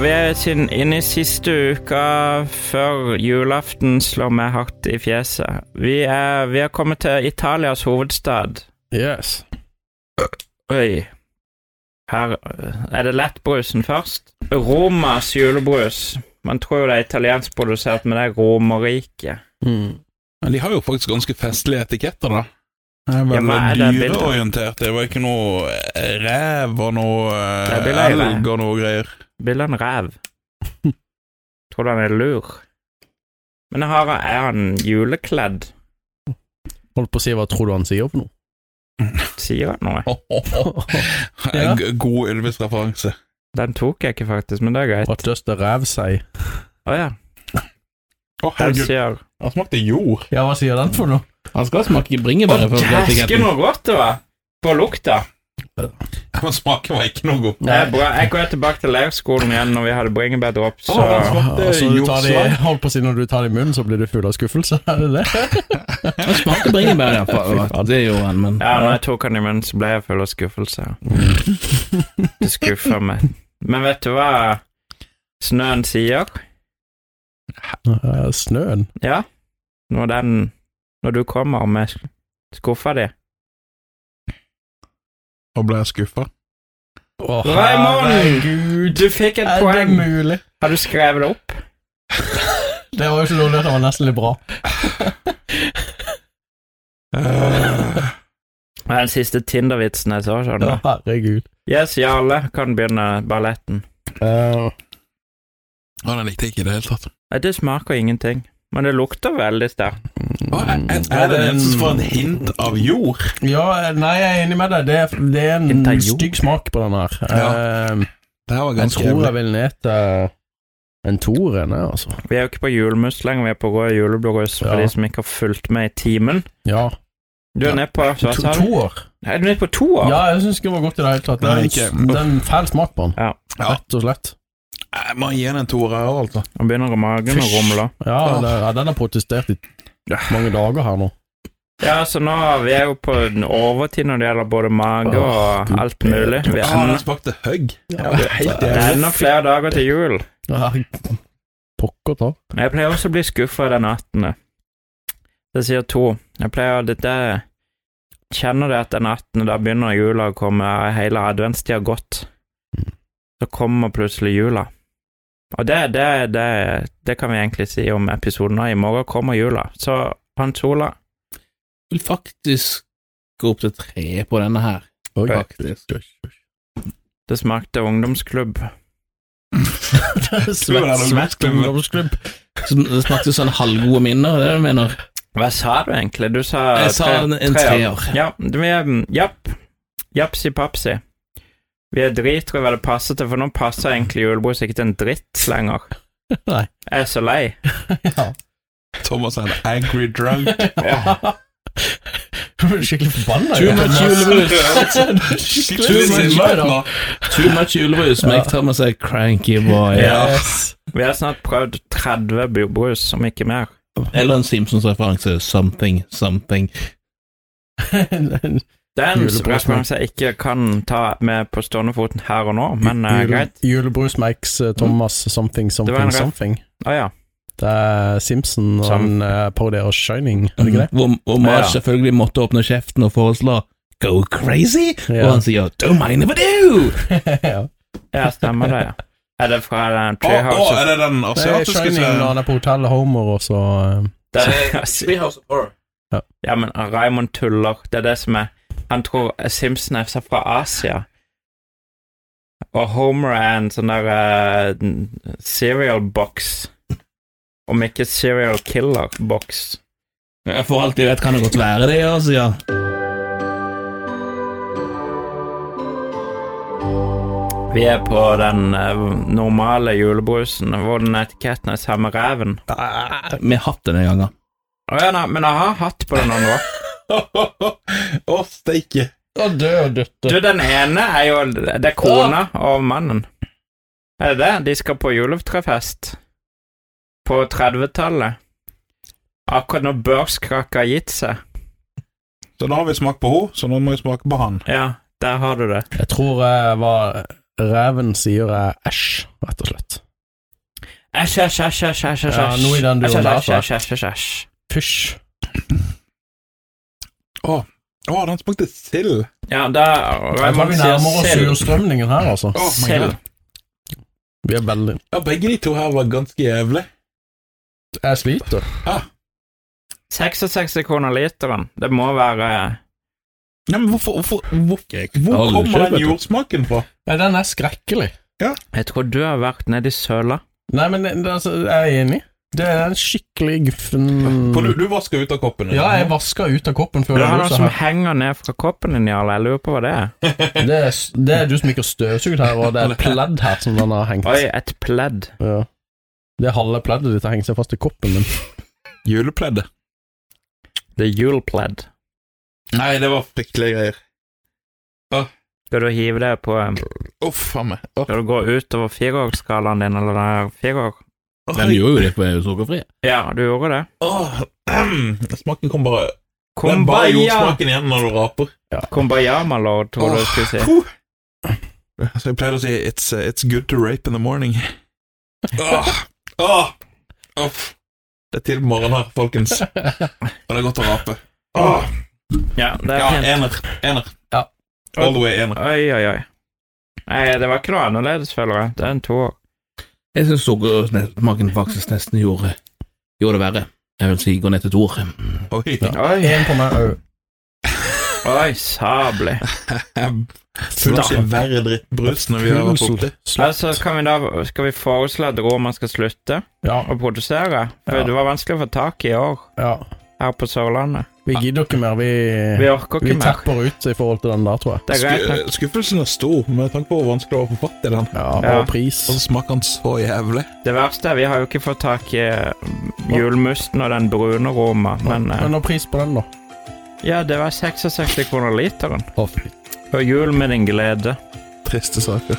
vi er inn i siste uka før julaften slår meg hardt i fjeset. Vi er, vi er kommet til Italias hovedstad. Yes. Oi. Her er det lettbrusen først. Romas julebrus. Man tror jo det er italiensk produsert, men det er Romerriket. Mm. Men de har jo faktisk ganske festlige etiketter, da. Det er Ja, er dyreorientert. Det var ikke noe eh, rev og noe eh, elg og noe greier. Bildet av en rev. Tror du han er lur? Men jeg har, er han julekledd? Holdt på å si hva tror du han sier for noe? Sier han noe? Ja. G- God Ylvis-referanse. Den tok jeg ikke faktisk, men det er greit. What does the rev say? Å ja. Å, Den herregud. sier Han smakte jord. Ja, hva sier den for noe? Han skal smake bringebær. få Dæsken noe godt det var! På lukta. Men smaken var ikke noe god. Det er bra. Jeg går tilbake til leirskolen igjen når vi hadde bringebærdropp, så den smakte Altså, du tar det, jordslag. holdt på å si når du tar det i munnen, så blir du full av skuffelse? Er det det? Han smaker bringebær, iallfall. Det gjorde han, men Ja, når jeg tok han i munnen, så ble jeg full av skuffelse. Det skuffa meg. Men vet du hva snøen sier? Snøen? Ja, når den Når du kommer med skuffa di. Og ble jeg skuffa. Å, Raymond! Du fikk et Er det poeng! mulig? Har du skrevet det opp? Det var jo så dårlig at det var nesten litt bra. uh. Det er den siste Tinder-vitsen jeg så, skjønner Ja, herregud. Yes, Jarle kan begynne balletten. Uh. Oh, den likte jeg ikke i det hele tatt. Nei, det smaker ingenting. Men det lukter veldig sterkt. Er, det en som får en hint av jord? ja, nei, jeg er enig med deg. Det er, det er en stygg smak på den her. Ja. Eh, Det her var jeg tror jævlig. jeg vil ned til en toer, altså. Vi er jo ikke på julemus lenger, vi er på rød julebrus for Ja. de som ikke har fulgt med i timen. Ja. Du er Ja. nede på hva sa du? toer? Er du nede på toer? Ja, jeg syns ikke det var godt i det hele tatt. Det er, en, fæl smak på den, Ja. Ja. rett og slett. Jeg må gi den en toer her, altså. Han begynner magen å rumle. Ja, det, ja, den har protestert i mange dager her nå. Ja, så nå vi er jo på den overtid når det gjelder både mage og alt mulig. Vi er ennå, smakte hugg. Ja, det er helt det jævlig. ennå flere dager til jul. Ja, Pokker ta. Jeg pleier også å bli skuffa den 18. Det sier to. Jeg pleier å dette Kjenner det at den 18. da begynner jula å komme, hele adventstida gått. Så kommer plutselig jula. Og det, det, det, det kan vi egentlig si om episoden av. I morgen kommer jula. Så Hans Ola vil faktisk gå opp til tre på denne her. Oi. Faktisk. Det smakte ungdomsklubb. Svett, svett ungdomsklubb. Det smakte sånn halvgode minner, det er det du mener? Hva sa du egentlig? Du sa Jeg sa en, en treer. Ja, Japp. Japsi papsi. Vi er det passer til, for nå passer egentlig julebrus ikke til en dritt lenger. Nei. Jeg er så lei. Ja. Thomas er en angry drunk. Du blir skikkelig forbanna. Too much julebrus. Too much julebrus make Thomas a cranky boy. Yes. Vi har snart prøvd 30 bu- brus, om ikke mer. Eller en Simpsons-referanse. Something, something. Den Julebrus, jeg ikke kan ta med på stående foten her og nå, men uh, Jule- greit. Julebrus makes uh, Thomas something, Det var en something, something. Å ja. Det er Simpson og Som- han uh, parodierer Shining, er det ikke det? Hvor, hvor Marge Ja. selvfølgelig måtte åpne kjeften og foreslå Go crazy, Ja. og han sier Don't mind if I do! ja. Stemmer det, ja. Er det fra den Treehouse Oh, oh, er det den Det er asiatiske Shining når han er på hotellet Homer, og så uh, Treehouse of Horror. Ja, men Raymond tuller. Det er det som er Han tror Simpson er fra Asia. Og Homer er en sånn der uh, cereal box. Om ikke serial killer box. Jeg får alltid vet, kan det godt være det, altså, ja. Vi er på den eh, normale julebrusen, hvor den etiketten er samme reven. Vi har hatt den gangen. Å ja, men jeg har hatt på den andre. Å, steike. Å, død døtte. Du, den ene er jo Det er kona og mannen. Er det det? De skal på juletrefest. På 30-tallet. Akkurat når børskrakka har gitt seg. Så da har vi smakt på henne, så nå må vi smake på han. Ja, der har du det. Jeg tror jeg var reven sier er æsj, rett og slett. Æsj, æsj, æsj, æsj, æsj, æsj. Ja, noe i den Æsj, duren der, æsj, æsj, æsj, æsj, æsj. Fysj. Å, oh, den smakte sild. Ja, det Jeg tror vi nærmer oss surstrømningen her, altså. Oh sild. Vi er veldig Ja, begge de to her var ganske jævlig. Jeg sliter. 66 kroner literen. Det må være Nei, men hvorfor, hvorfor, hvor, hvor kommer den jordsmaken fra? Nei, den er skrekkelig. Jeg tror du har vært nede i søla. Nei, men altså, jeg er enig. Det er en skikkelig guffen For du, du vasker ut av koppen? Ja, jeg vaska ut av koppen før Det er har noe som her. henger ned fra koppen din, Jarle. Jeg lurer på hva det er. Det er, det er du som ikke har støvsugd her, og det er et pledd her som den har hengt. Oi, et pledd. Ja. Det halve pleddet ditt har hengt seg fast i koppen min. Julepleddet. Det er julepledd. Nei, det var fryktelige greier. Skal du hive det på Uff a meg. Åh, Skal du gå utover fireårsskalaen din, eller det er fireår? Den gjorde jo det på sukkerfri. Ja, du gjorde det. åh, Smaken kom bare Det Den bare gjorde smaken igjen når du raper. Kumbaya, my lord, tror du Åh, skulle si. Så jeg pleier å si it's, uh, it's good to rape in the morning. Åh, åh, åh. Det er til på morgenen her, folkens. Og det er godt å rape. Åh. Ja, det er Ja, fint. ener. Ener. Ja. All the way ener. Oi, oi, oi. Nei, det var ikke noe annerledes, føler jeg. Det er en toer. Jeg syns sukkersmaken faktisk nesten gjorde, gjorde det verre. Jeg vil si gå ned til to år. Oi. Oi, En på meg òg. oi, sable. Full av verre drittbrus når vi har vært borte. Altså, kan vi da, skal vi foreslå at Roman skal slutte Ja, å produsere? For Ja. det var vanskelig å få tak i i år, ja. her på Sørlandet. Vi gidder ikke mer. Vi, Vi vi mer. tapper ut i forhold til den der, tror jeg. Det er. Sku- Skuffelsen er stor med tanke på hvor vanskelig det var å få fatt i den. Ja, Ja. Og pris. Og så smaker den så jævlig. Det verste er vi har jo ikke fått tak i julmusten og den brune Roma, men eh, Men noe pris på den, da? ja, det var 66 kroner literen. Fy. Og jul med din glede. Triste saker.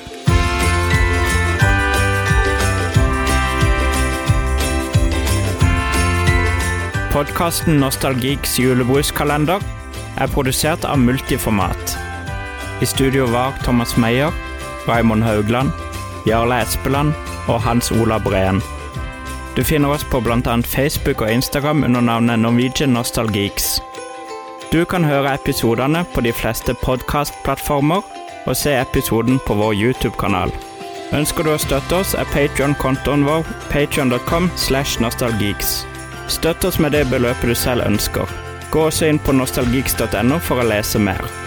Podkasten Nostalgiks julebruskalender er produsert av Multiformat. I studio var Thomas Meyer, Raymond Haugland, Jarle Espeland og Hans Ola Breen. Du finner oss på bl.a. Facebook og Instagram under navnet Norwegian Nostalgeeks. Du kan høre episodene på de fleste podkastplattformer og se episoden på vår YouTube-kanal. Ønsker du å støtte oss, er Patreon-kontoen vår patreon.com slash nostalgeeks. Støtt oss med det beløpet du selv ønsker. Gå også inn på nostalgeeks.no for å lese mer.